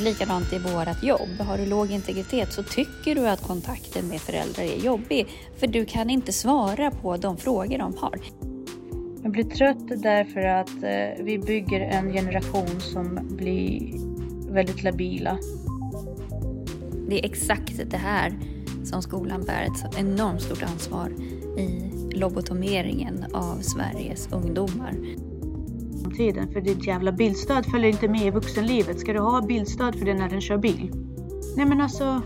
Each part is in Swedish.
likadant i vårt jobb. Har du låg integritet så tycker du att kontakten med föräldrar är jobbig. För du kan inte svara på de frågor de har. Jag blir trött därför att eh, vi bygger en generation som blir väldigt labila. Det är exakt det här som skolan bär ett enormt stort ansvar i lobotomeringen av Sveriges ungdomar. Tiden, för ditt jävla bildstöd följer inte med i vuxenlivet. Ska du ha bildstöd för det när den kör bil? Nej men alltså.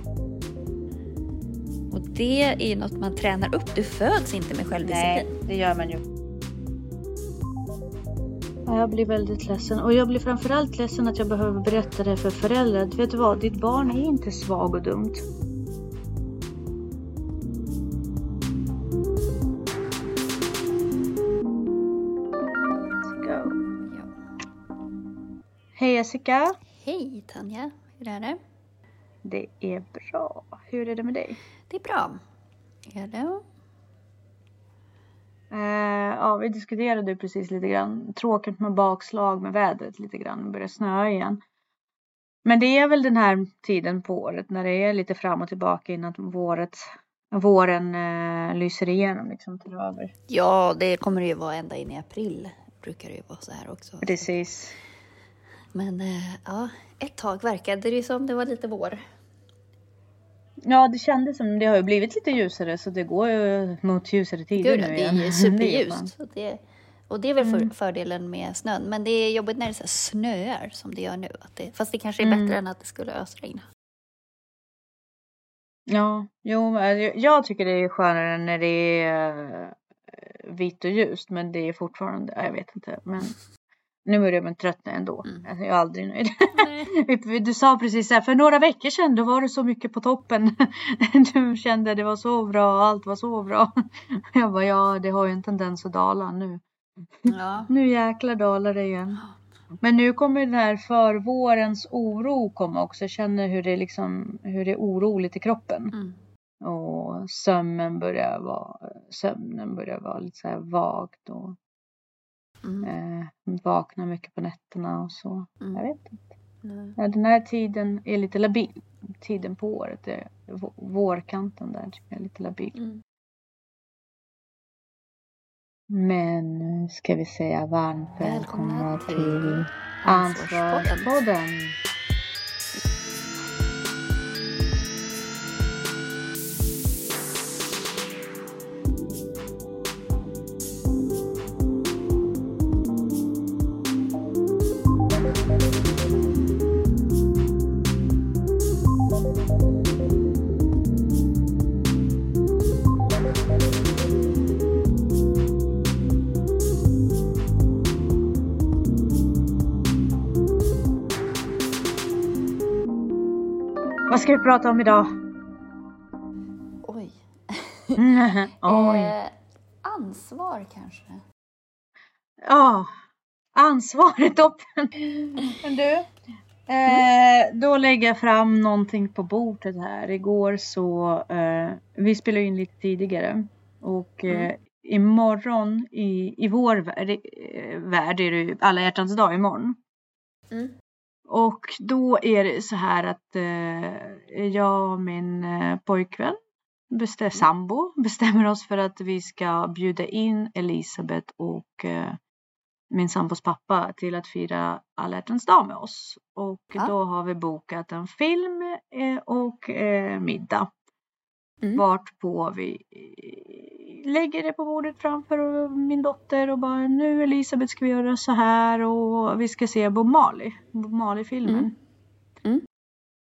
Och det är ju något man tränar upp. Du föds inte med självdisciplin. Nej, det gör man ju. Jag blir väldigt ledsen och jag blir framförallt ledsen att jag behöver berätta det för föräldrar. Vet du vad? Ditt barn är inte svag och dumt. Hej Jessica! Hej Tanja, hur är det? Det är bra. Hur är det med dig? Det är bra. Är det? Eh, ja, vi diskuterade precis lite grann. Tråkigt med bakslag med vädret lite grann. Det börjar snöa igen. Men det är väl den här tiden på året när det är lite fram och tillbaka innan våret, våren eh, lyser igenom liksom tar över. Ja, det kommer det ju vara ända in i april. Brukar det ju vara så här också. Precis. Men eh, ja, ett tag verkade det ju som det var lite vår. Ja, det kändes som det har ju blivit lite ljusare så det går ju mot ljusare tider Gud, nu det är igen. ju superljust. Och det, och det är väl Mm. fördelen med snön. Men det är jobbigt när det så snöar som det gör nu. Att det, fast det kanske är Mm. bättre än att det skulle ösregna. Ja, jo, jag tycker det är skönare när det är eh, vitt och ljust, men det är fortfarande, jag vet inte, men nu börjar man tröttna ändå. Mm. Alltså, jag är aldrig nöjd. Du sa precis så här, för några veckor sedan då var du så mycket på toppen. Du kände det var så bra, allt var så bra. Jag bara, ja, det har ju en tendens att dala nu. Ja. Nu jäklar dalar det igen. Men nu kommer den här förvårens oro komma också. Jag känner hur det är liksom, hur det är oroligt i kroppen. Mm. Och sömnen börjar vara, sömnen börjar vara lite så här vagt och Mm. eh, vaknar mycket på nätterna och så. Jag Mm. vet inte. Nej. Ja, den här tiden är lite labil. Tiden på året, är, vå- vårkanten där tycker jag är lite labil. Mm. Men nu ska vi säga varmt välkomna Välkomna till till Ansvarspodden. Ska vi prata om idag? Oj. Oj. Eh, ansvar kanske? Ja, ansvar är toppen. Men du, eh, då lägger jag fram någonting på bordet här. Igår så, eh, vi spelade in lite tidigare och eh, Mm. imorgon i, i vår värld, eh, värld är det ju alla hjärtans dag imorgon. Mm. Och då är det så här att eh, jag och min eh, pojkvän, bestäm, sambo, bestämmer oss för att vi ska bjuda in Elisabeth och eh, min sambos pappa till att fira alla hjärtans dag med oss. Och Ja. då har vi bokat en film eh, och eh, middag. Mm. Vart på vi lägger det på bordet framför min dotter och bara nu Elisabeth ska vi göra så här och vi ska se Bob Marley, Bob Marley-filmen. Mm. Mm.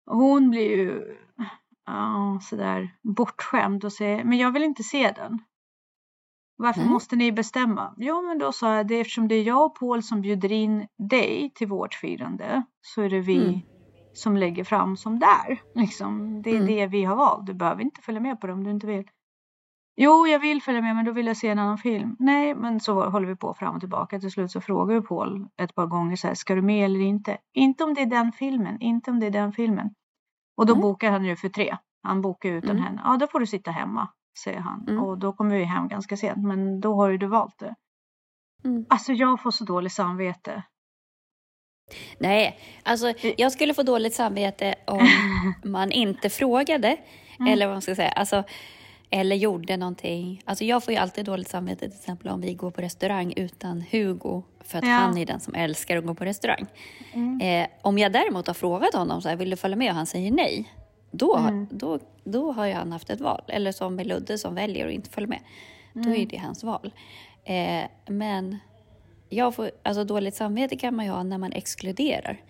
Hon blir ju ja, sådär bortskämd och säger men jag vill inte se den. Varför Mm. måste ni bestämma? Jo men då sa jag det eftersom det är jag och Paul som bjuder in dig till vårt firande så är det vi Mm. Som lägger fram som där. Liksom, det är Mm. det vi har valt. Du behöver inte följa med på det om du inte vill. Jo, jag vill följa med men då vill jag se en annan film. Nej, men så håller vi på fram och tillbaka. Till slut så frågar vi Paul ett par gånger så här, ska du med eller inte? Inte om det är den filmen, inte om det är den filmen. Och då Mm. bokar han ju för tre. Han bokar utan Mm. henne. Ja, då får du sitta hemma, säger han. Mm. Och då kommer vi hem ganska sent, men då har ju du valt det. Mm. Alltså jag får så dåligt samvete. Nej, alltså jag skulle få dåligt samvete om man inte frågade. Mm. Eller vad man ska säga. Alltså, eller gjorde någonting. Alltså jag får ju alltid dåligt samvete till exempel om vi går på restaurang utan Hugo. För att ja. han är den som älskar att gå på restaurang. Mm. Eh, om jag däremot har frågat honom så här, vill du följa med och han säger nej. Då, mm. då, då har ju han haft ett val. Eller som med Ludde som väljer att inte följa med. Då är mm. det hans val. Eh, men jag får, alltså dåligt samvete kan man ju ha när man exkluderar.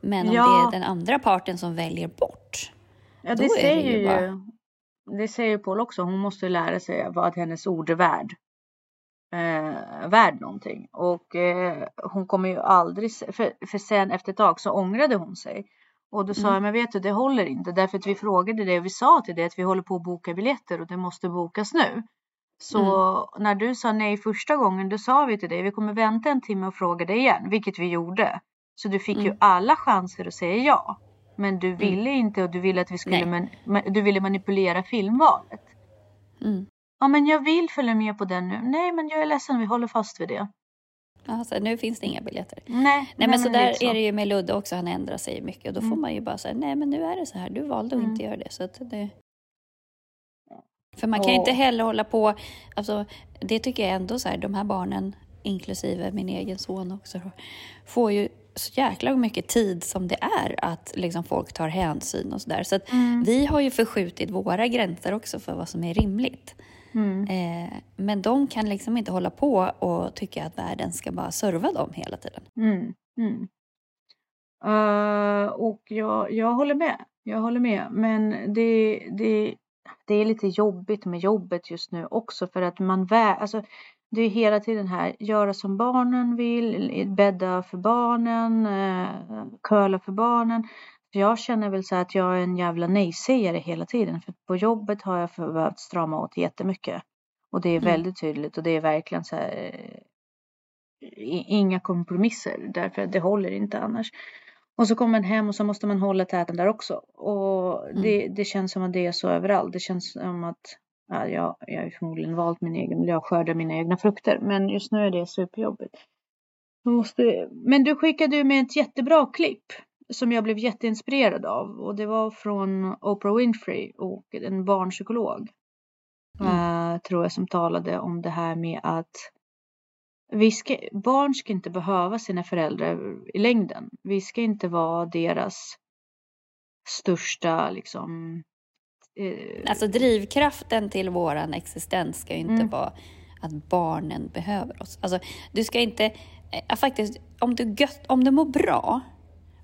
Men om ja. det är den andra parten som väljer bort. Ja, det säger det ju, bara... Det säger Paul också. Hon måste lära sig vad hennes ord är värd. Eh, värd någonting. Och eh, hon kommer ju aldrig... För, för sen efter ett tag så ångrade hon sig. Och då sa mm. jag, men vet du, det håller inte. Därför att vi frågade det och vi sa till det att vi håller på att boka biljetter och det måste bokas nu. Så mm. när du sa nej första gången, då sa vi till dig, vi kommer vänta en timme och fråga dig igen, vilket vi gjorde. Så du fick mm. ju alla chanser att säga ja. Men du mm. ville inte och du ville att vi skulle man, du ville manipulera filmvalet. Mm. Ja men jag vill följa med på den nu. Nej men jag är ledsen, vi håller fast vid det. Alltså, nu finns det inga biljetter. Nej, nej, nej men så där liksom. är det ju med Ludde också, han ändrar sig mycket och då mm. får man ju bara säga nej men nu är det så här, du valde att mm. inte göra det. Så det... För man kan ju inte heller hålla på, alltså, det tycker jag ändå så här, de här barnen, inklusive min egen son också, får ju så jäkla mycket tid som det är att liksom folk tar hänsyn och sådär. Så, så mm. vi har ju förskjutit våra gränser också för vad som är rimligt. Mm. Eh, men de kan liksom inte hålla på och tycka att världen ska bara serva dem hela tiden. Mm. Uh, och jag, jag håller med. Jag håller med. Men det, det, det är lite jobbigt med jobbet just nu också för att man vä alltså, det är hela tiden här, göra som barnen vill, bädda för barnen, eh, curla för barnen. Jag känner väl så att jag är en jävla nej-sägare hela tiden. För på jobbet har jag behövt strama åt jättemycket. Och det är mm. väldigt tydligt och det är verkligen så här, eh, inga kompromisser därför att det håller inte annars. Och så kommer man hem och så måste man hålla täten där också. Och det, mm. det känns som att det är så överallt. Det känns som att ja, jag, jag har förmodligen valt min egen miljö och skördar mina egna frukter. Men just nu är det superjobbigt. Måste... Men du skickade ju med ett jättebra klipp som jag blev jätteinspirerad av. Och det var från Oprah Winfrey och en barnpsykolog. Mm. Uh, tror jag som talade om det här med att vi ska, barn ska inte behöva sina föräldrar i längden. Vi ska inte vara deras största liksom. Eh, alltså drivkraften till våran existens ska ju inte mm. vara att barnen behöver oss. Alltså du ska inte, eh, faktiskt om du, gött, om du mår bra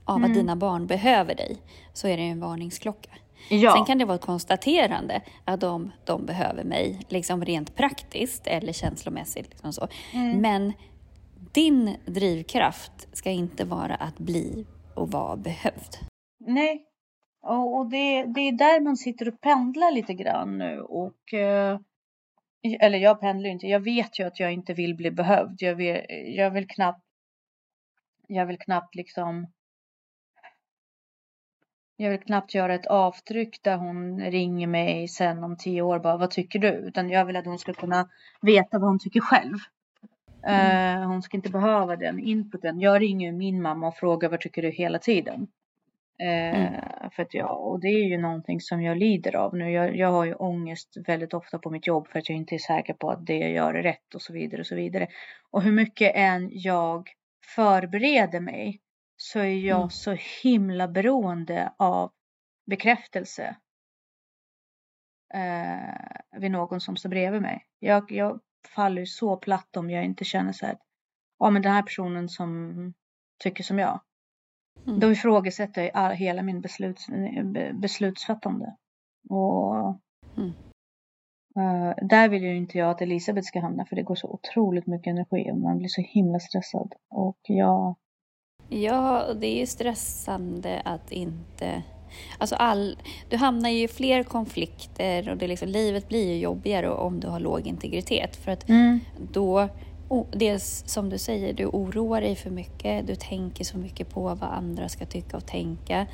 av mm. att dina barn behöver dig så är det en varningsklocka. Ja. Sen kan det vara ett konstaterande att de, de behöver mig, liksom rent praktiskt eller känslomässigt. Liksom så. Mm. Men din drivkraft ska inte vara att bli och vara behövd. Nej, och, och det, det är där man sitter och pendlar lite grann nu. Och, eh, eller jag pendlar inte, jag vet ju att jag inte vill bli behövd. Jag vill, jag vill knappt jag vill knappt liksom jag vill knappt göra ett avtryck där hon ringer mig sen om tio år bara vad tycker du? Utan jag vill att hon ska kunna veta vad hon tycker själv. Mm. Uh, hon ska inte behöva den inputen. Jag ringer min mamma och frågar vad tycker du hela tiden. Uh, mm. För att jag, och det är ju någonting som jag lider av nu. Jag, jag har ju ångest väldigt ofta på mitt jobb för att jag inte är säker på att det jag gör är rätt och så vidare och så vidare. Och hur mycket än jag förbereder mig så är jag mm. så himla beroende av bekräftelse eh, vid någon som står bredvid mig. Jag, jag faller så platt om jag inte känner så här, ja men den här personen som tycker som jag. Mm. Då ifrågasätter jag all, hela min besluts, beslutsfattande. Och mm. uh, där vill ju inte jag att Elisabeth ska hamna för det går så otroligt mycket energi och man blir så himla stressad. Och jag Ja, det är ju stressande att inte... Alltså all, du hamnar ju i fler konflikter och det liksom, livet blir ju jobbigare om du har låg integritet. För att mm. då, dels som du säger, du oroar dig för mycket, du tänker så mycket på vad andra ska tycka och tänka.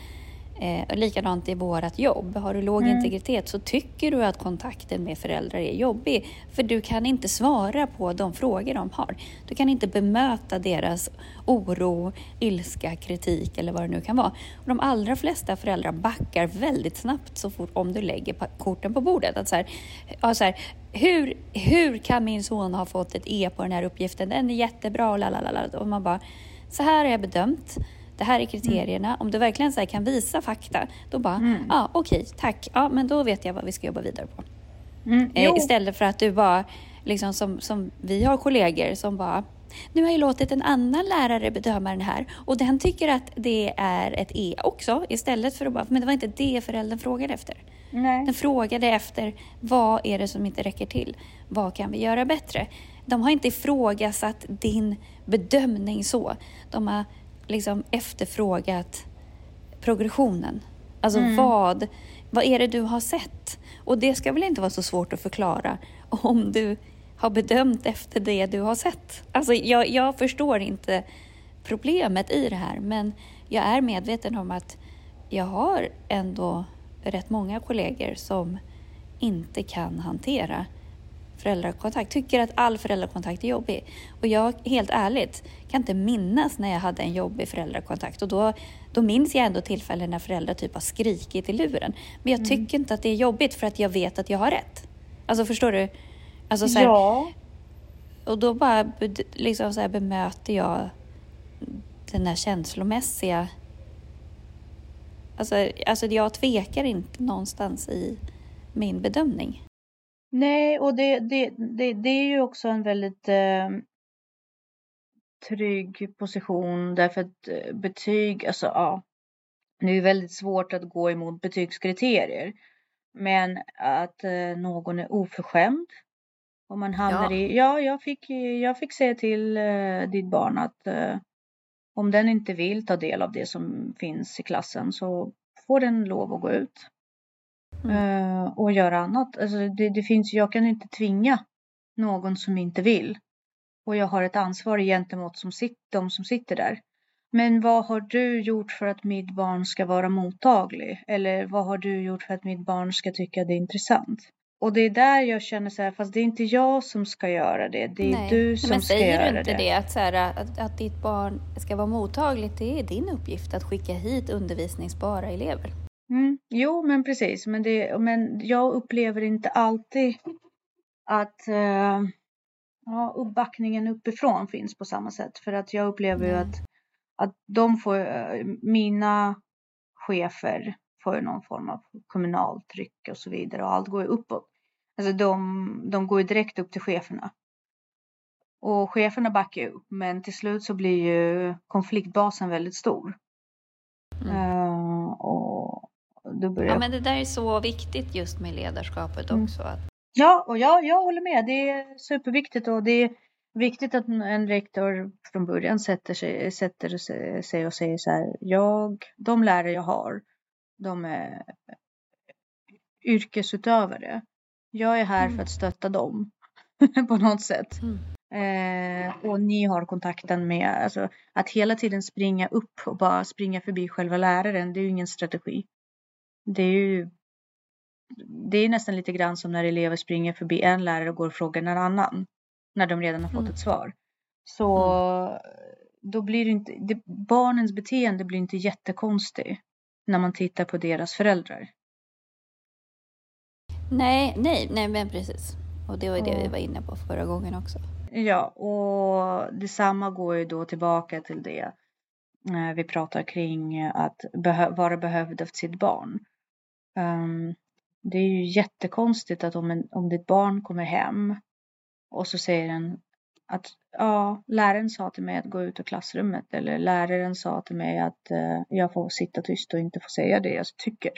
Eh, likadant i vårt jobb. Har du låg mm. integritet så tycker du att kontakten med föräldrar är jobbig. För du kan inte svara på de frågor de har. Du kan inte bemöta deras oro, ilska, kritik eller vad det nu kan vara. Och de allra flesta föräldrar backar väldigt snabbt så fort om du lägger korten på bordet. Att så här, ja, så här, hur, hur kan min son ha fått ett E på den här uppgiften? Den är jättebra och. Och man bara, så här har jag bedömt det här är kriterierna. Mm. Om du verkligen så kan visa fakta, då bara, mm. ja ah, okej, okay, tack, ja men då vet jag vad vi ska jobba vidare på. Mm. Eh, istället för att du bara, liksom som, som vi har kollegor som bara, nu har jag låtit en annan lärare bedöma den här och den tycker att det är ett E också istället för att bara, men det var inte det föräldern frågade efter. Nej. Den frågade efter vad är det som inte räcker till? Vad kan vi göra bättre? De har inte ifrågasatt din bedömning så. De har liksom efterfrågat progressionen. Alltså mm. vad, vad är det du har sett? Och det ska väl inte vara så svårt att förklara om du har bedömt efter det du har sett. Alltså jag, jag förstår inte problemet i det här men jag är medveten om att jag har ändå rätt många kollegor som inte kan hantera föräldrakontakt. Tycker att all föräldrakontakt är jobbig. Och jag, helt ärligt, kan inte minnas när jag hade en jobbig föräldrakontakt. Och då, då minns jag ändå tillfällen när föräldrar typ har skrikit i luren. Men jag mm. tycker inte att det är jobbigt för att jag vet att jag har rätt. Alltså förstår du? Alltså, så här, ja. Och då bara liksom så här, bemöter jag den här känslomässiga... Alltså, alltså jag tvekar inte någonstans i min bedömning. Nej, och det, det, det, det är ju också en väldigt eh, trygg position därför att eh, betyg, alltså ja, det är väldigt svårt att gå emot betygskriterier. Men att eh, någon är oförskämd om man hamnar ja. i, ja, jag fick, jag fick säga till eh, ditt barn att eh, om den inte vill ta del av det som finns i klassen så får den lov att gå ut. Mm. Uh, och göra annat. Alltså det, det, finns, jag kan inte tvinga någon som inte vill. Och jag har ett ansvar gentemot som sitter, de som sitter där. Men vad har du gjort för att mitt barn ska vara mottaglig? Eller vad har du gjort för att mitt barn ska tycka det är intressant? Och det är där jag känner så här, fast det är inte jag som ska göra det, det är Nej. du som ska göra det. Men säger du inte det, det att, så här, att, att ditt barn ska vara mottagligt, det är din uppgift att skicka hit undervisningsbara elever? Mm, jo, men precis. Men, det, men jag upplever inte alltid att uh, ja, uppbackningen uppifrån finns på samma sätt. För att jag upplever ju att, att de får, uh, mina chefer får någon form av kommunalt tryck och så vidare och allt går ju uppåt. Alltså de, de går ju direkt upp till cheferna. Och cheferna backar ju upp men till slut så blir ju konfliktbasen väldigt stor. Mm. Uh, och då börjar... Ja, men det där är så viktigt just med ledarskapet mm. också. Att... Ja, och jag, jag håller med. Det är superviktigt och det är viktigt att en rektor från början sätter sig, sätter sig och säger så här. Jag, de lärare jag har, de är yrkesutövare. Jag är här mm. för att stötta dem på något sätt. Mm. Eh, och ni har kontakten med, alltså att hela tiden springa upp och bara springa förbi själva läraren, det är ju ingen strategi. Det är ju det är nästan lite grann som när elever springer förbi en lärare och går och frågar en annan. När de redan har fått mm. ett svar. Så mm. då blir det inte, det, barnens beteende blir inte jättekonstigt när man tittar på deras föräldrar. Nej, nej, nej men precis. Och det var ju det vi var inne på förra gången också. Ja, och detsamma går ju då tillbaka till det eh, vi pratar kring att behö vara behövd av sitt barn. Um, det är ju jättekonstigt att om, en, om ditt barn kommer hem och så säger den att ja, läraren sa till mig att gå ut ur klassrummet eller läraren sa till mig att uh, jag får sitta tyst och inte få säga det jag tycker.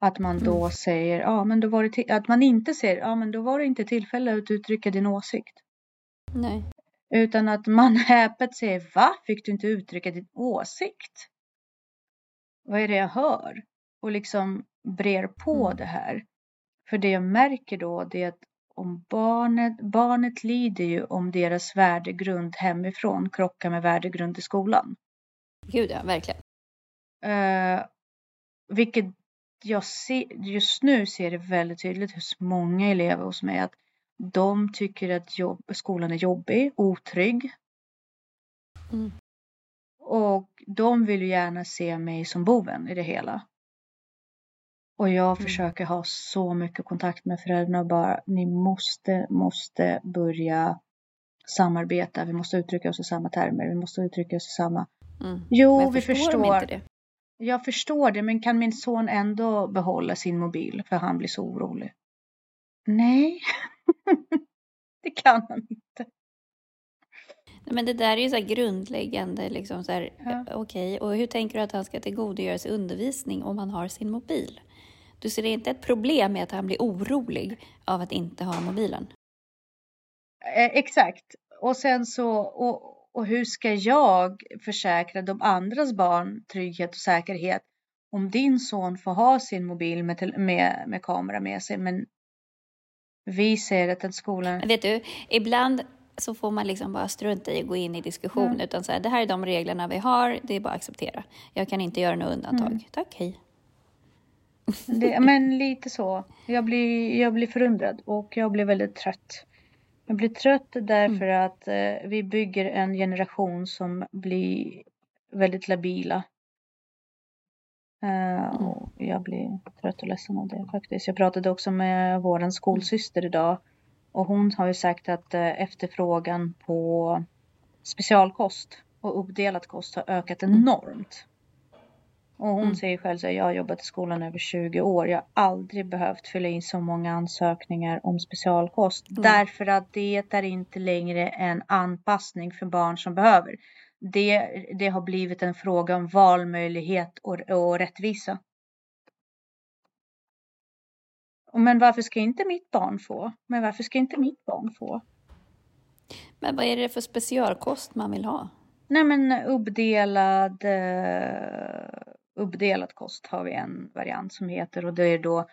Att man då mm. säger, ja men då var det att man inte säger, ja men då var det inte tillfälle att uttrycka din åsikt. Nej. Utan att man häpet säger, va? Fick du inte uttrycka din åsikt? Vad är det jag hör? och liksom brer på mm. det här. För det jag märker då det är att om barnet, barnet lider ju om deras värdegrund hemifrån krockar med värdegrund i skolan. Gud ja, verkligen. Uh, vilket jag ser, just nu ser det väldigt tydligt hos många elever hos mig att de tycker att jobb, skolan är jobbig, otrygg. Mm. Och de vill ju gärna se mig som boven i det hela. Och jag Mm. försöker ha så mycket kontakt med föräldrarna och bara ni måste, måste börja samarbeta. Vi måste uttrycka oss i samma termer. Vi måste uttrycka oss i samma. Mm. Jo, Men vi förstår de? Jag förstår det, men kan min son ändå behålla sin mobil för han blir så orolig? Nej, det kan han inte. Nej, Men det där är ju så här grundläggande. Liksom så här, Ja. eh, Okej, och hur tänker du att han ska tillgodogöra sig undervisning om han har sin mobil? Du ser inte ett problem med att han blir orolig av att inte ha mobilen? Eh, exakt. Och sen så, och, och hur ska jag försäkra de andras barn trygghet och säkerhet om din son får ha sin mobil med, med, med kamera med sig, men vi säger att den skolan... Men vet du, ibland så får man liksom bara strunta i att gå in i diskussion. Mm. Utan så här, det här är de reglerna vi har, det är bara att acceptera. Jag kan inte göra något undantag. Mm. Tack, hej. Det, men lite så. Jag blir, jag blir förundrad och jag blir väldigt trött. Jag blir trött därför att eh, vi bygger en generation som blir väldigt labila. Eh, och jag blir trött och ledsen av det faktiskt. Jag pratade också med vår skolsyster idag och hon har ju sagt att eh, efterfrågan på specialkost och uppdelad kost har ökat enormt. Och hon Mm. säger själv så här, jag har jobbat i skolan över 20 år. Jag har aldrig behövt fylla in så många ansökningar om specialkost. Mm. Därför att det är inte längre en anpassning för barn som behöver. Det, det har blivit en fråga om valmöjlighet och, och rättvisa. Men varför ska inte mitt barn få? Men varför ska inte mitt barn få? Men vad är det för specialkost man vill ha? Nej men uppdelad, eh, uppdelad kost har vi en variant som heter och det är då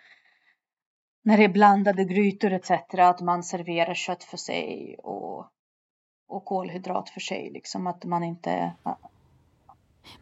när det är blandade grytor etc. att man serverar kött för sig och, och kolhydrat för sig. Liksom att man inte...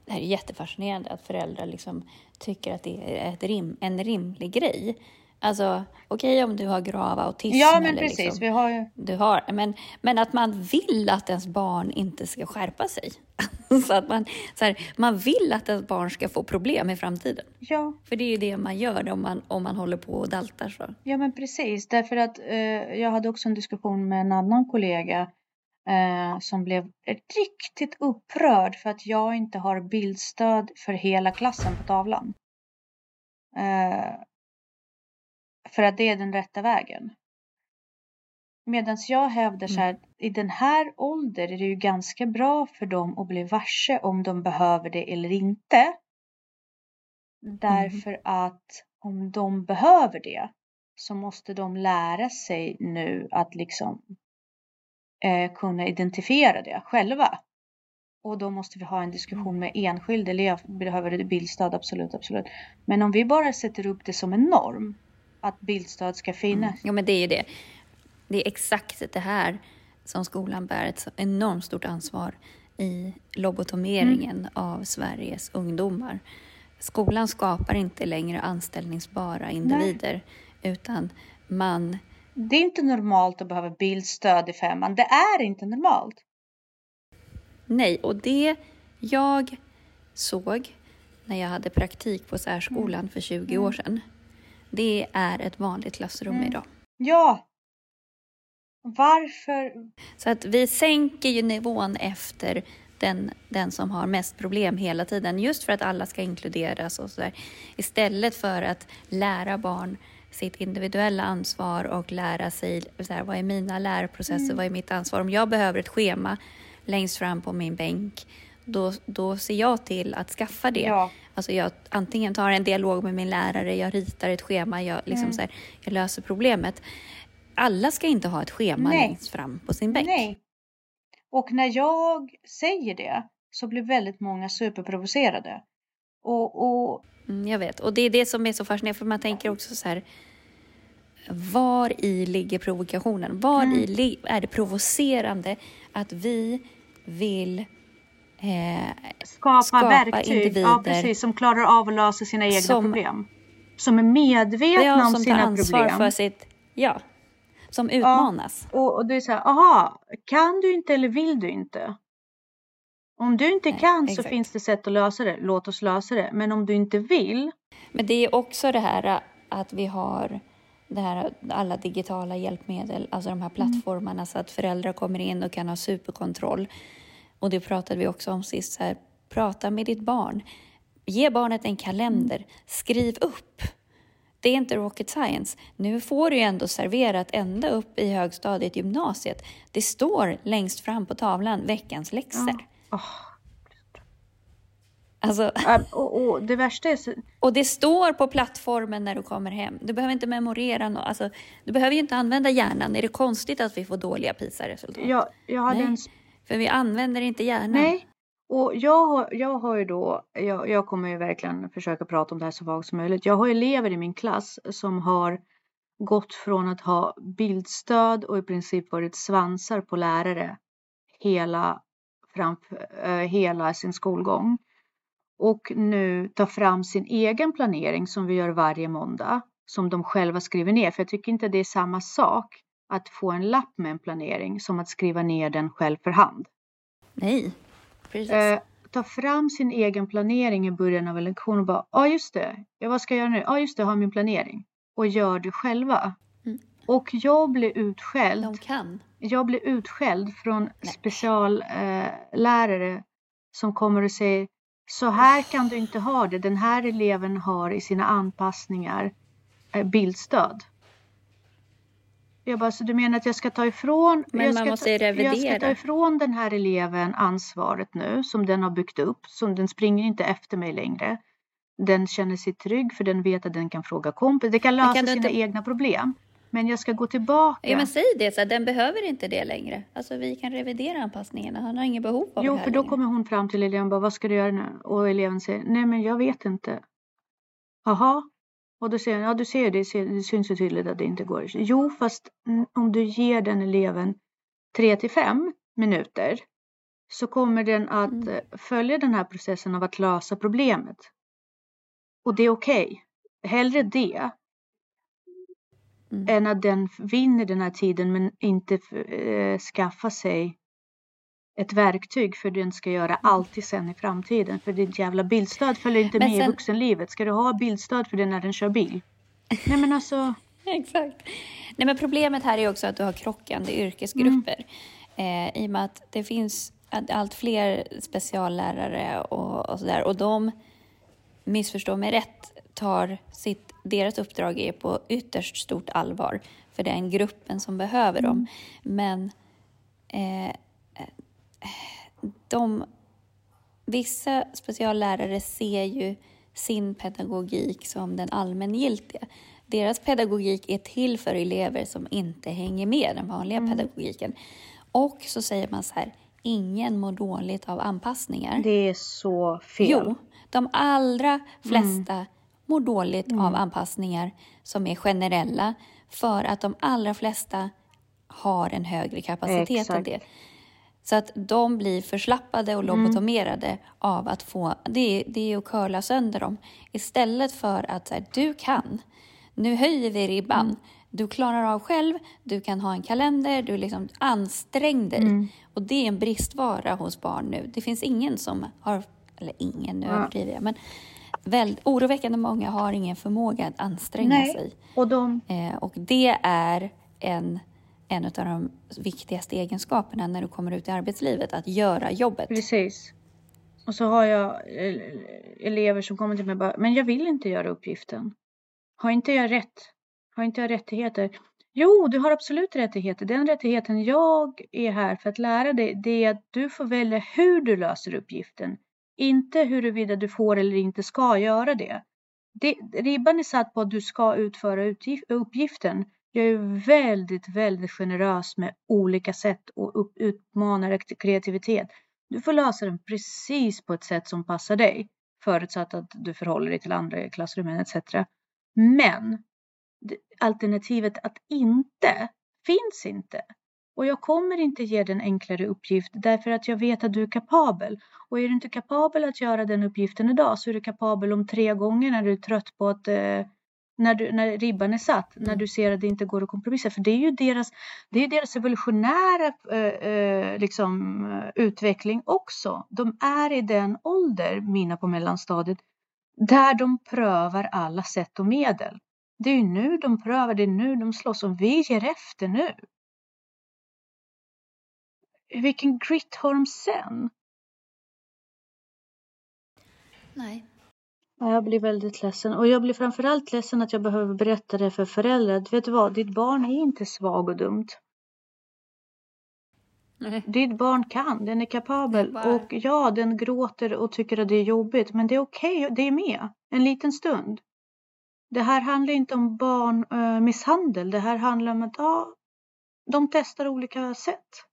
Det här är jättefascinerande att föräldrar liksom tycker att det är ett rim, en rimlig grej. Alltså, okej om du har grav autism Ja men eller precis, liksom, vi har ju... du har, men, men att man vill att ens barn inte ska skärpa sig. så att man, så här, man vill att ens barn ska få problem i framtiden. Ja, För det är ju det man gör om man, om man håller på och daltar så. ja men precis. Därför att eh, jag hade också en diskussion med en annan kollega eh, som blev riktigt upprörd för att jag inte har bildstöd för hela klassen på tavlan. Eh, för att det är den rätta vägen. Medan jag hävdar så här, i den här åldern är det ju ganska bra för dem att bli varse om de behöver det eller inte. Därför att om de behöver det så måste de lära sig nu att liksom eh, kunna identifiera det själva. Och då måste vi ha en diskussion med enskild elev. Behöver det bildstöd? Absolut, absolut. Men om vi bara sätter upp det som en norm att bildstöd ska finnas. Ja, men det är ju det. Det är exakt det här som skolan bär ett enormt stort ansvar i lobotomeringen Mm. av Sveriges ungdomar. Skolan skapar inte längre anställningsbara individer, utan man... Det är inte normalt att behöva bildstöd i femman. Det är inte normalt. Nej, och det jag såg när jag hade praktik på särskolan för 20 år sedan, det är ett vanligt klassrum Mm. idag. Ja. Varför? Så att vi sänker ju nivån efter den, den som har mest problem hela tiden, just för att alla ska inkluderas och sådär. Istället för att lära barn sitt individuella ansvar och lära sig så här, vad är mina lärprocesser, vad är mitt ansvar. Om jag behöver ett schema längst fram på min bänk, då, då ser jag till att skaffa det. Ja. Alltså jag antingen tar en dialog med min lärare, jag ritar ett schema, jag, liksom så här, jag löser problemet. Alla ska inte ha ett schema Nej. längst fram på sin bänk. Nej. Och när jag säger det så blir väldigt många superprovocerade. Och, och Mm, jag vet. Och det är det som är så fascinerande, för man tänker också så här. Var i ligger provokationen? Var Mm. i är det provocerande att vi vill eh, skapa, skapa verktyg individer ja, precis, som klarar av att lösa sina egna som- problem. Som är medvetna ja, om som tar sina ansvar problem. för sitt... Ja, som utmanas. Och, och det är så här, aha, kan du inte eller vill du inte? Om du inte Nej, kan så exakt. finns det sätt att lösa det. Låt oss lösa det. Men om du inte vill, Men det är också det här att vi har det här, alla digitala hjälpmedel, alltså de här plattformarna så att föräldrar kommer in och kan ha superkontroll. Och det pratade vi också om sist, så här, prata med ditt barn. Ge barnet en kalender, skriv upp. Det är inte rocket science. Nu får du ju ändå serverat ända upp i högstadiet, gymnasiet. Det står längst fram på tavlan, veckans läxor. åh, Alltså, äh, och, och det värsta är så, Och det står på plattformen när du kommer hem. Du behöver inte memorera något. Alltså, du behöver ju inte använda hjärnan. Är det konstigt att vi får dåliga PISA-resultat? jag, jag hade Nej. en för vi använder inte hjärnan. Nej, och jag jag har ju då, jag, jag kommer ju verkligen försöka prata om det här så vagt som möjligt. Jag har elever i min klass som har gått från att ha bildstöd och i princip varit svansar på lärare hela, framför, eh, hela sin skolgång. Och nu tar fram sin egen planering som vi gör varje måndag. Som de själva skriver ner. För jag tycker inte det är samma sak att få en lapp med en planering som att skriva ner den själv för hand. Nej, precis. Eh, ta fram sin egen planering i början av en lektion och bara, ja ah, just det, ja, vad ska jag göra nu? Ja ah, just det, jag har min planering. Och gör det själva. Mm. Och jag blir utskälld. De kan. Jag blir utskälld från speciallärare eh, som kommer och säger så här kan du inte ha det. Den här eleven har i sina anpassningar eh, bildstöd. Jag bara, så du menar att jag ska ta ifrån Men jag man ska måste ta, ju Jag ska revidera. ta ifrån den här eleven ansvaret nu som den har byggt upp. Som den springer inte efter mig längre. Den känner sig trygg för den vet att den kan fråga kompis. Den kan lösa kan sina inte- egna problem. Men jag ska gå tillbaka. Ja, men säg det, så här, den behöver inte det längre. Alltså vi kan revidera anpassningarna. Han har inget behov av Jo, det här för då längre. kommer hon fram till eleven och bara, vad ska du göra nu? Och eleven säger, nej men jag vet inte. Jaha. Och då säger han, ja du ser det, det syns ju tydligt att det inte går. Jo, fast om du ger den eleven 3 till 5 minuter så kommer den att Mm. eh, följa den här processen av att lösa problemet. Och det är okej. Hellre det Mm. än att den vinner den här tiden men inte eh, skaffa sig ett verktyg för den ska göra alltid sen i framtiden. För ditt jävla bildstöd följer inte Men med i sen- vuxenlivet. Ska du ha bildstöd för det när den kör bil? Nej men alltså, Exakt. Nej, men problemet här är också att du har krockande yrkesgrupper. Eh, I och med att det finns allt fler speciallärare och, och sådär. Och de, missförstå mig rätt, tar sitt, deras uppdrag är på ytterst stort allvar för den gruppen som behöver dem. Men eh, de, vissa speciallärare ser ju sin pedagogik som den allmängiltiga. Deras pedagogik är till för elever som inte hänger med den vanliga pedagogiken. Och så säger man så här, ingen mår dåligt av anpassningar. det är så fel. Jo, de allra flesta mår dåligt av anpassningar som är generella för att de allra flesta har en högre kapacitet än Exakt. det. Så att de blir förslappade och lobotomerade av att få, det är, det är att curla sönder dem. Istället för att så här, du kan, nu höjer vi ribban. Du klarar av själv, du kan ha en kalender, du liksom ansträng dig. Och det är en bristvara hos barn nu. Det finns ingen som har, eller ingen, nu Ja. överdriver jag, men väldigt, oroväckande många har ingen förmåga att anstränga Nej. sig. Och de, Eh, och det är en, en av de viktigaste egenskaperna när du kommer ut i arbetslivet, att göra jobbet. precis. Och så har jag eh, elever som kommer till mig och bara, men jag vill inte göra uppgiften. Har inte jag rätt? Har inte jag rättigheter? Jo, du har absolut rättigheter. Den rättigheten jag är här för att lära dig, det är att du får välja hur du löser uppgiften. Inte huruvida du får eller inte ska göra det. det ribban är satt på att du ska utföra utgif- uppgiften. Jag är väldigt, väldigt generös med olika sätt och utmana utmanar kreativitet. Du får lösa den precis på ett sätt som passar dig. Förutsatt att du förhåller dig till andra i klassrummen etc. Men alternativet att inte finns inte. Och jag kommer inte ge dig en enklare uppgift därför att jag vet att du är kapabel. Och är du inte kapabel att göra den uppgiften idag så är du kapabel om tre gånger när du är trött på att eh, när, du, när ribban är satt, när du ser att det inte går att kompromissa. För det är ju deras, det är deras evolutionära eh, eh, liksom, utveckling också. De är i den ålder, mina på mellanstadiet, där de prövar alla sätt och medel. Det är nu de prövar, det är nu de slåss och vi ger efter nu. Vilken grit har de sen? Nej. Jag blir väldigt ledsen och jag blir framförallt ledsen att jag behöver berätta det för föräldrar. Vet du vad, ditt barn är inte svag och dumt. Nej. Ditt barn kan, den är kapabel Bara... och ja, den gråter och tycker att det är jobbigt, men det är okej, okay, det är med en liten stund. Det här handlar inte om barnmisshandel, det här handlar om att ja, de testar olika sätt.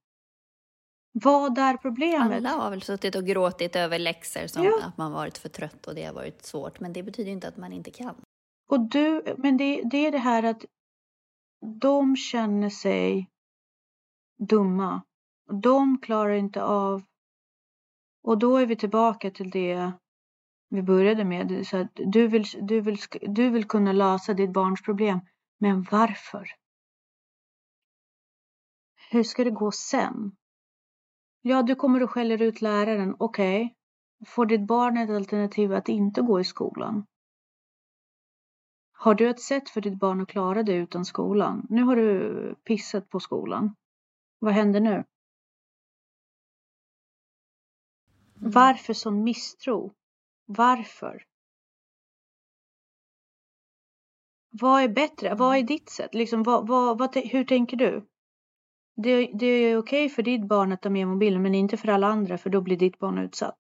Vad är problemet? Alla har väl suttit och gråtit över läxor som Ja. att man varit för trött och det har varit svårt. Men det betyder inte att man inte kan. Och du, men det, det är det här att de känner sig dumma. De klarar inte av. Och då är vi tillbaka till det vi började med. Så att du, vill, du, vill, du vill kunna lösa ditt barns problem. Men varför? Hur ska det gå sen? Ja, du kommer och skäller ut läraren. Okej. Får ditt barn ett alternativ att inte gå i skolan? Har du ett sätt för ditt barn att klara det utan skolan? Nu har du pissat på skolan. Vad händer nu? Varför sån misstro? Varför? Vad är bättre? Vad är ditt sätt? Liksom, vad, vad, vad, hur tänker du? Det, det är okej för ditt barn att ta med mobilen men inte för alla andra för då blir ditt barn utsatt.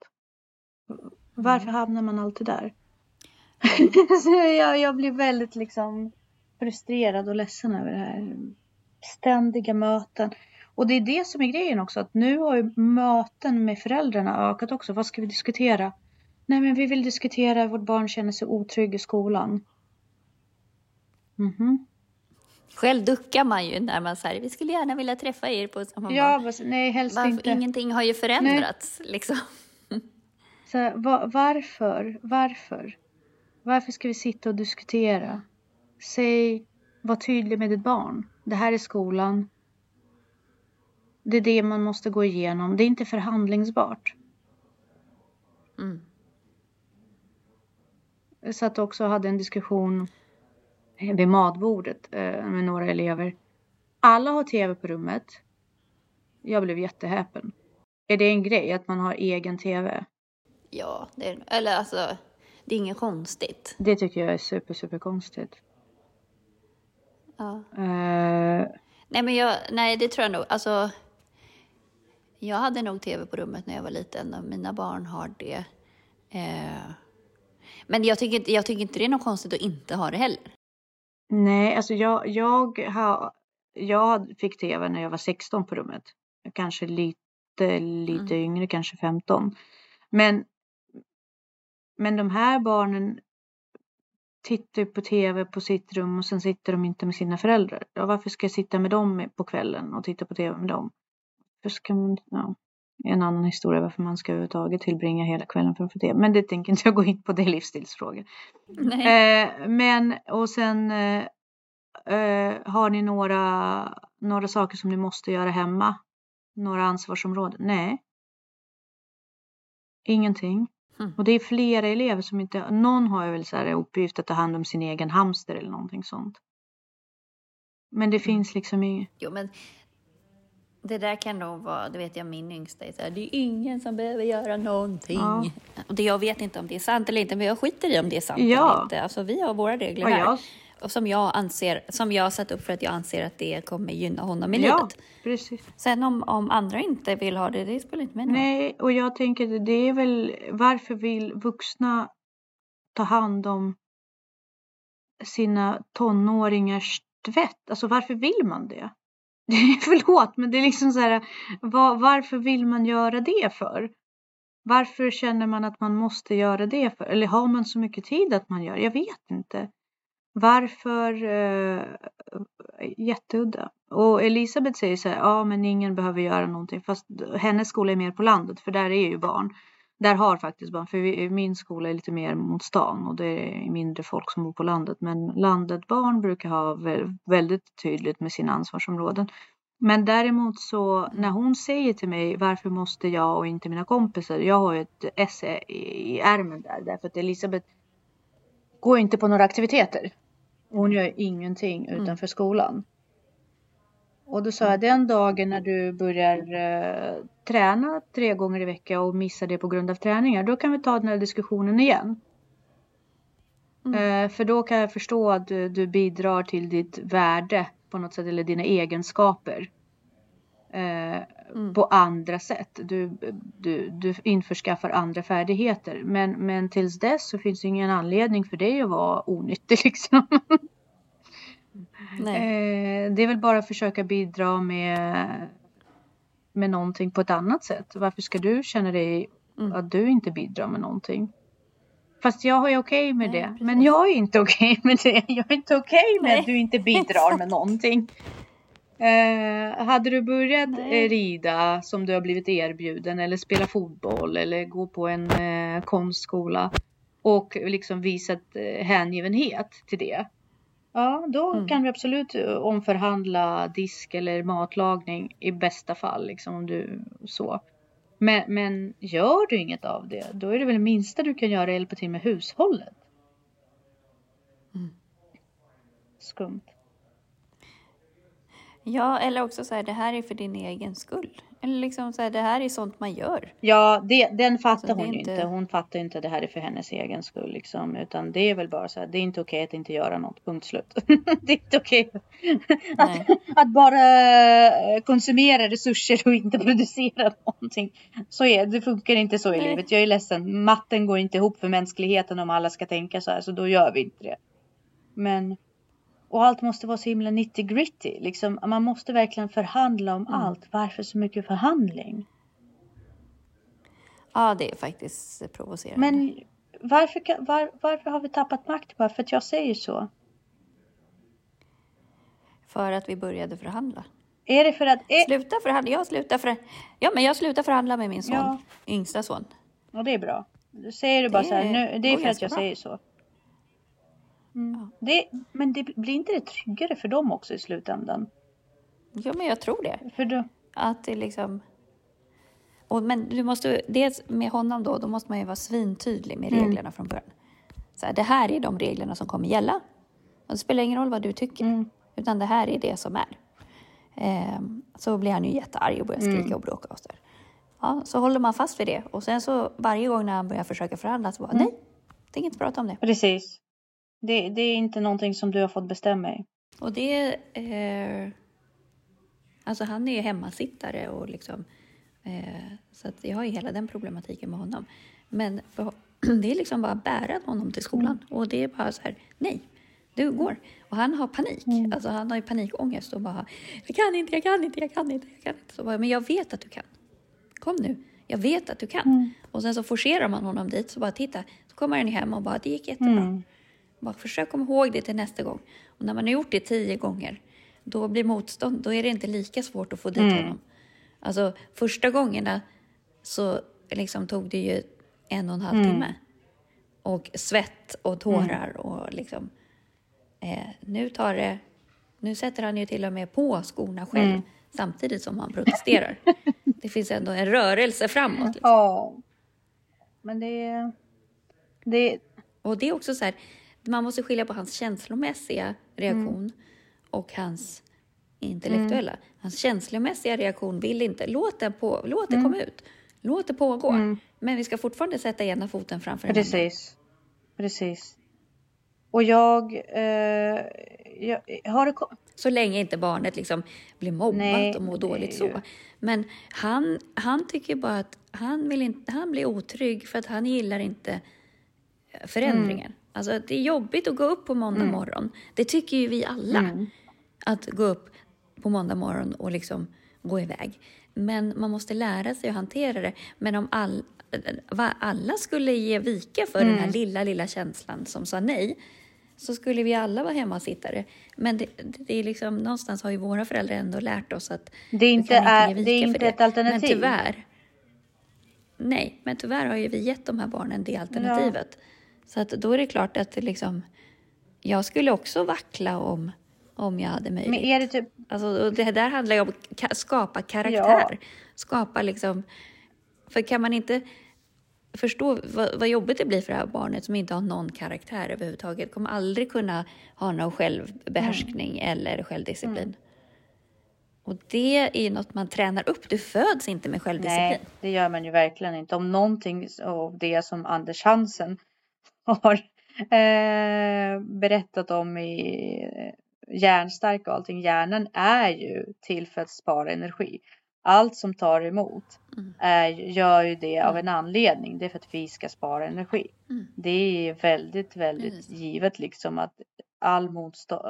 Varför hamnar man alltid där? Så jag, jag blir väldigt liksom frustrerad och ledsen över det här. Ständiga möten. Och det är det som är grejen också att nu har ju möten med föräldrarna ökat också. Vad ska vi diskutera? Nej men vi vill diskutera att vårt barn känner sig otrygg i skolan. Mhm. Själv duckar man ju när man säger vi skulle gärna vilja träffa er på... Man Ja, bara, nej helst varför, inte. Ingenting har ju förändrats liksom. Så här, va- varför? Varför? Varför ska vi sitta och diskutera? Säg, var tydlig med ditt barn. Det här är skolan. Det är det man måste gå igenom. Det är inte förhandlingsbart. Mm. Jag satt också och hade en diskussion vid matbordet eh, med några elever. Alla har tv på rummet. Jag blev jättehäpen. Är det en grej att man har egen tv? Ja, det är, eller alltså, det är inget konstigt. Det tycker jag är super, super konstigt. Ja. Eh, Nej, men jag, nej, det tror jag nog. Alltså, jag hade nog tv på rummet när jag var liten och mina barn har det. Eh, men jag tycker, jag tycker inte det är något konstigt att inte ha det heller. Nej, alltså jag, jag, har, jag fick tv när jag var 16 på rummet. Kanske lite, lite yngre, kanske 15. Men, men de här barnen tittar på tv på sitt rum och sen sitter de inte med sina föräldrar. Ja, varför ska jag sitta med dem på kvällen och titta på tv med dem? För ska man, ja, en annan historia varför man ska överhuvudtaget tillbringa hela kvällen framför tv. Men det tänker inte jag gå in på, det är livsstilsfrågor. Eh, men och sen eh, eh, har ni några, några saker som ni måste göra hemma? Några ansvarsområden? Nej. Ingenting. Mm. Och det är flera elever som inte, någon har ju väl så här uppgift att ta hand om sin egen hamster eller någonting sånt. Men det finns liksom inget. Jo, men det där kan nog vara, det vet jag min yngsta är så här, det är ingen som behöver göra någonting. Ja. Och det, jag vet inte om det är sant eller inte, men jag skiter i om det är sant Ja. eller inte. Alltså vi har våra regler Ja, här. jag- Och som jag anser, som jag har satt upp för att jag anser att det kommer gynna honom i Ja, livet. precis. Sen om, om andra inte vill ha det, det spelar inte roll. Nej, och jag tänker det är väl varför vill vuxna ta hand om sina tonåringars tvätt? Alltså varför vill man det? Förlåt, men det är liksom så här, var, varför vill man göra det för? Varför känner man att man måste göra det för? Eller har man så mycket tid att man gör? Jag vet inte. Varför? Eh, jätteudda. Och Elisabeth säger så här, ja men ingen behöver göra någonting. Fast hennes skola är mer på landet för där är ju barn. Där har faktiskt barn, för vi, min skola är lite mer mot stan och det är mindre folk som bor på landet. Men landet barn brukar ha väldigt tydligt med sina ansvarsområden. Men däremot så när hon säger till mig varför måste jag och inte mina kompisar. Jag har ju ett esse i ärmen där därför att Elisabeth går inte på några aktiviteter. Hon gör ingenting mm. utanför skolan. Och då sa jag den dagen när du börjar eh, träna tre gånger i veckan och missar det på grund av träningar. Då kan vi ta den här diskussionen igen. Mm. Eh, för då kan jag förstå att du, du, bidrar till ditt värde på något sätt eller dina egenskaper. Eh, mm. På andra sätt. Du, du, du införskaffar andra färdigheter. Men, men tills dess så finns det ingen anledning för dig att vara onyttig liksom. Eh, det är väl bara att försöka bidra med, med någonting på ett annat sätt. Varför ska du känna dig mm. att du inte bidrar med någonting? Fast jag är okej okay med Nej, det. Precis. Men jag är inte okej okay med det. Jag är inte okej okay med Nej. att du inte bidrar med någonting. Eh, hade du börjat Nej. rida som du har blivit erbjuden eller spela fotboll eller gå på en eh, konstskola och liksom visat eh, hängivenhet till det. Ja, då mm. kan vi absolut eh, omförhandla disk eller matlagning i bästa fall. Liksom, om du så. Men, men gör du inget av det, då är det väl det minsta du kan göra hjälpa till med hushållet. Mm. Skumt. Ja, eller också så här, det här är för din egen skull. Eller liksom så här, det här är sånt man gör. Ja, det, den fattar hon ju inte... inte. Hon fattar inte det här är för hennes egen skull liksom. Utan det är väl bara så här, det är inte okej att inte göra något, punkt slut. det är inte okej att, att, bara eh, konsumera resurser och inte producera någonting. Så är det, funkar inte så i Nej. livet. Jag är ledsen, matten går inte ihop för mänskligheten om alla ska tänka så här, så då gör vi inte det. Men och allt måste vara så himla nitty gritty. Liksom, man måste verkligen förhandla om mm. allt. Varför så mycket förhandling? Ja, det är faktiskt provocerande. Men varför, var, varför har vi tappat makt bara för att jag säger så? För att vi började förhandla. Är det för att... Är... Sluta förhandla. Jag slutar för... Ja, men jag slutar förhandla med min son. Ja. Yngsta son. Ja, det är bra. Då säger du bara det så här, nu, det är för att jag bra. säger så. Mm. Det, men det blir inte det tryggare för dem också i slutändan? Ja, men jag tror det. För då? Att det liksom... Och, men du måste, dels med honom då, då måste man ju vara svintydlig med mm. reglerna mm. från början. Så här, det här är de reglerna som kommer gälla. Och det spelar ingen roll vad du tycker, mm. utan det här är det som är. Ehm, så blir han ju jättearg och börjar skrika mm. och bråka och så. Ja, så håller man fast vid det och sen så varje gång när han börjar försöka förhandla så bara nej, tänker inte prata om det. Precis. Det, det är inte någonting som du har fått bestämma i. Och det... Eh, alltså han är hemmasittare och liksom... Eh, så att jag har ju hela den problematiken med honom. Men det är liksom bara att bära honom till skolan. Mm. Och det är bara så här, nej, du går. Och han har panik. Mm. Alltså han har ju panikångest och bara, jag kan inte, jag kan inte, jag kan inte, jag kan inte. Så bara, men jag vet att du kan. Kom nu, jag vet att du kan. Mm. Och sen så forcerar man honom dit, så bara titta, så kommer han hem och bara, det gick jättebra. Mm. Bara försök komma ihåg det till nästa gång. Och när man har gjort det tio gånger, då blir motstånd, då är det inte lika svårt att få dit mm. honom. Alltså första gångerna så liksom tog det ju en och en halv mm. timme. Och svett och tårar mm. och liksom. Eh, nu tar det, nu sätter han ju till och med på skorna själv mm. samtidigt som han protesterar. det finns ändå en rörelse framåt. Liksom. Ja. Men det, det... Och det är också så här, man måste skilja på hans känslomässiga reaktion mm. och hans intellektuella. Mm. Hans känslomässiga reaktion vill inte, låt, den på, låt det mm. komma ut. Låt det pågå. Mm. Men vi ska fortfarande sätta ena foten framför den andra. Precis. Och jag, eh, jag har det... Så länge inte barnet liksom blir mobbat Nej, och mår dåligt så. Men han, han tycker bara att han, vill inte, han blir otrygg för att han gillar inte förändringen. Mm. Alltså det är jobbigt att gå upp på måndag mm. morgon. Det tycker ju vi alla. Mm. Att gå upp på måndag morgon och liksom gå iväg. Men man måste lära sig att hantera det. Men om all, alla skulle ge vika för mm. den här mm. lilla, lilla känslan som sa nej, så skulle vi alla vara hemmasittare. Men det, det är liksom, någonstans har ju våra föräldrar ändå lärt oss att det är inte, är, det är inte ett alternativ. Men tyvärr, nej, men tyvärr har ju vi gett de här barnen det alternativet. Ja. Så att då är det klart att det liksom, jag skulle också vackla om, om jag hade möjlighet. Men är det typ... Alltså, det där handlar ju om att skapa karaktär. Ja. Skapa liksom, för kan man inte förstå vad, vad jobbigt det blir för det här barnet som inte har någon karaktär överhuvudtaget. Kommer aldrig kunna ha någon självbehärskning mm. eller självdisciplin. Mm. Och det är ju något man tränar upp. Du föds inte med självdisciplin. Nej, det gör man ju verkligen inte. Om någonting av det som Anders Hansen har eh, berättat om i eh, hjärnstark och allting. Hjärnan är ju till för att spara energi allt som tar emot mm. är, gör ju det av mm. en anledning. Det är för att vi ska spara energi. Mm. Det är väldigt, väldigt givet liksom att all motstånd,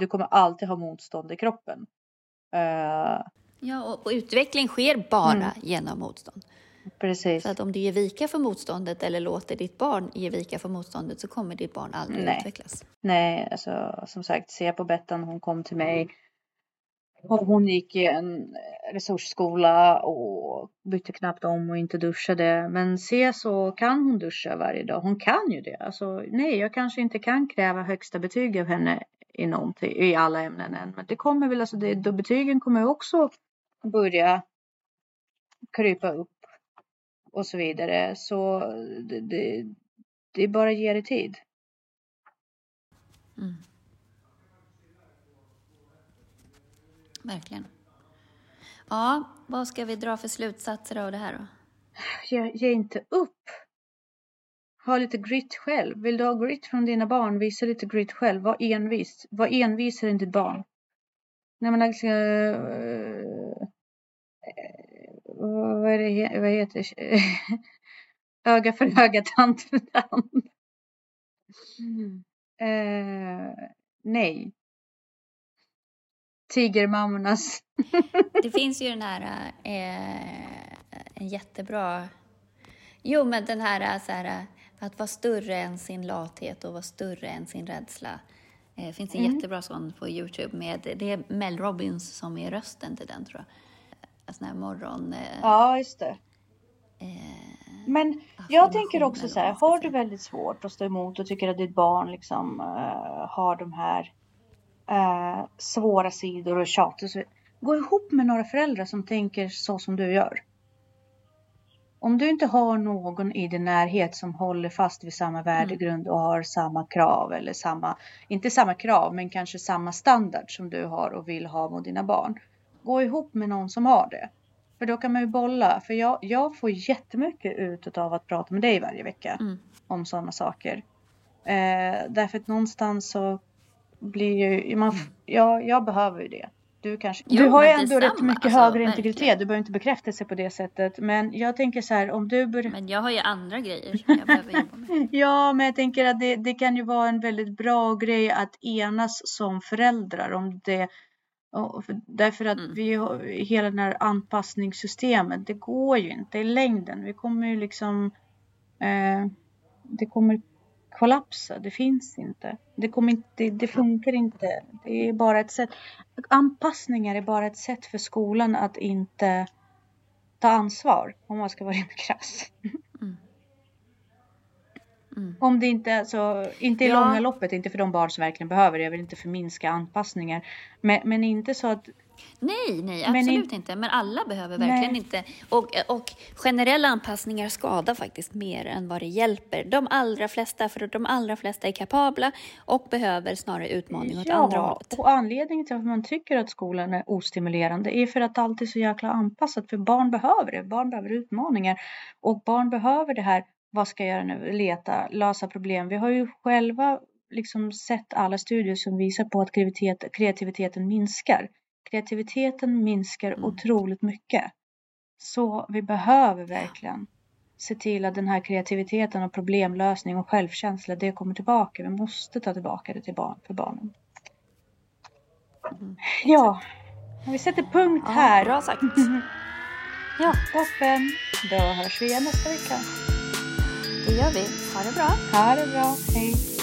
du kommer alltid ha motstånd i kroppen. Uh, ja, och, och, utveckling sker bara mm. genom motstånd. Precis. Så att om du ger vika för motståndet eller låter ditt barn ge vika för motståndet så kommer ditt barn aldrig Nej. utvecklas. Nej, alltså som sagt, se på Bettan, hon kom till mig och hon gick i en resursskola och bytte knappt om och inte duschade. Men se så kan hon duscha varje dag. Hon kan ju det. Alltså, nej, jag kanske inte kan kräva högsta betyg av henne i, någonting, i alla ämnen än. Men det kommer väl, alltså det, då betygen kommer också börja krypa upp och så vidare. Så det, det, det är bara att ge det tid. Mm. Verkligen. Ja, vad ska vi dra för slutsatser av det här då? Ge, ge inte upp. Ha lite grit själv. Vill du ha grit från dina barn, visa lite grit själv. Var envis. Var envisare än ditt barn. Men alltså, uh, vad, är det, vad heter det? öga för öga, tand för tand. Mm. Uh, nej tigermammornas. det finns ju den här, eh, en jättebra, jo men den här, så här, att vara större än sin lathet och vara större än sin rädsla. Det eh, finns en mm. jättebra sån på Youtube med, det är Mel Robbins som är rösten till den tror jag. Sån här morgon... Eh, ja, just det. Eh, men jag tänker också så här, har du väldigt svårt att stå emot och tycker att ditt barn liksom uh, har de här eh, svåra sidor och tjat. Och så. Gå ihop med några föräldrar som tänker så som du gör. Om du inte har någon i din närhet som håller fast vid samma värdegrund och har samma krav eller samma, inte samma krav, men kanske samma standard som du har och vill ha mot dina barn. Gå ihop med någon som har det. För då kan man ju bolla. För jag, jag får jättemycket ut av att prata med dig varje vecka mm. om sådana saker. Eh, därför att någonstans så blir ju, man, mm. ja, jag behöver ju det. Du, kanske, jo, du har ju ändå rätt mycket alltså, högre verkligen. integritet. Du behöver inte bekräftelse på det sättet. Men jag tänker så här om du bör... Men jag har ju andra grejer som jag behöver jobba med. ja, men jag tänker att det, det kan ju vara en väldigt bra grej att enas som föräldrar om det. Därför att mm. vi har hela det här anpassningssystemet. Det går ju inte i längden. Vi kommer ju liksom. Eh, det kommer kollapsa. Det finns inte. Det, kommer inte, det funkar inte. Det är bara ett sätt. Anpassningar är bara ett sätt för skolan att inte ta ansvar om man ska vara riktigt krass. Mm. Om det inte, alltså, inte i ja. långa loppet, inte för de barn som verkligen behöver det. Jag vill inte förminska anpassningar. Men, men inte så att Nej, nej, absolut in... inte. Men alla behöver verkligen nej. inte. Och, och generella anpassningar skadar faktiskt mer än vad det hjälper. De allra flesta, för de allra flesta är kapabla och behöver snarare utmaning åt ja, andra hållet. och anledningen till att man tycker att skolan är ostimulerande är för att allt är så jäkla anpassat. För barn behöver det. Barn behöver utmaningar. Och barn behöver det här, vad ska jag göra nu? Leta, lösa problem. Vi har ju själva liksom sett alla studier som visar på att kreativitet, kreativiteten minskar kreativiteten minskar mm. otroligt mycket. Så vi behöver verkligen se till att den här kreativiteten och problemlösning och självkänsla, det kommer tillbaka. Vi måste ta tillbaka det till barn, för barnen. Mm. Ja, vi sätter punkt ja, här. Bra sagt. ja, toppen. Då hörs vi igen nästa vecka. Det gör vi. Ha det bra. Ha det bra. Hej.